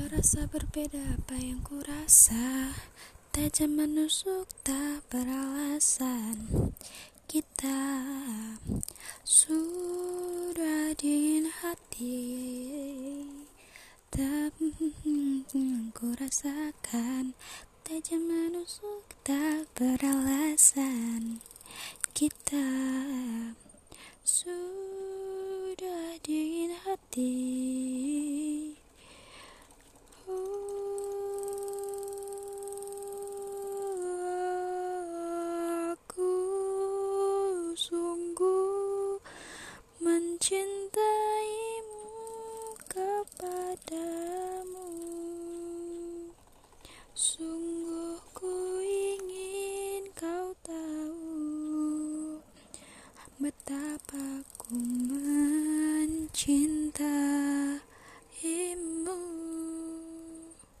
Terasa berbeda apa yang ku rasa Tajam menusuk tak beralasan. Kita sudah dingin hati. Tak ku rasakan Tajam menusuk tak beralasan. Kita sudah Sungguh ku ingin kau tahu betapa ku mencintai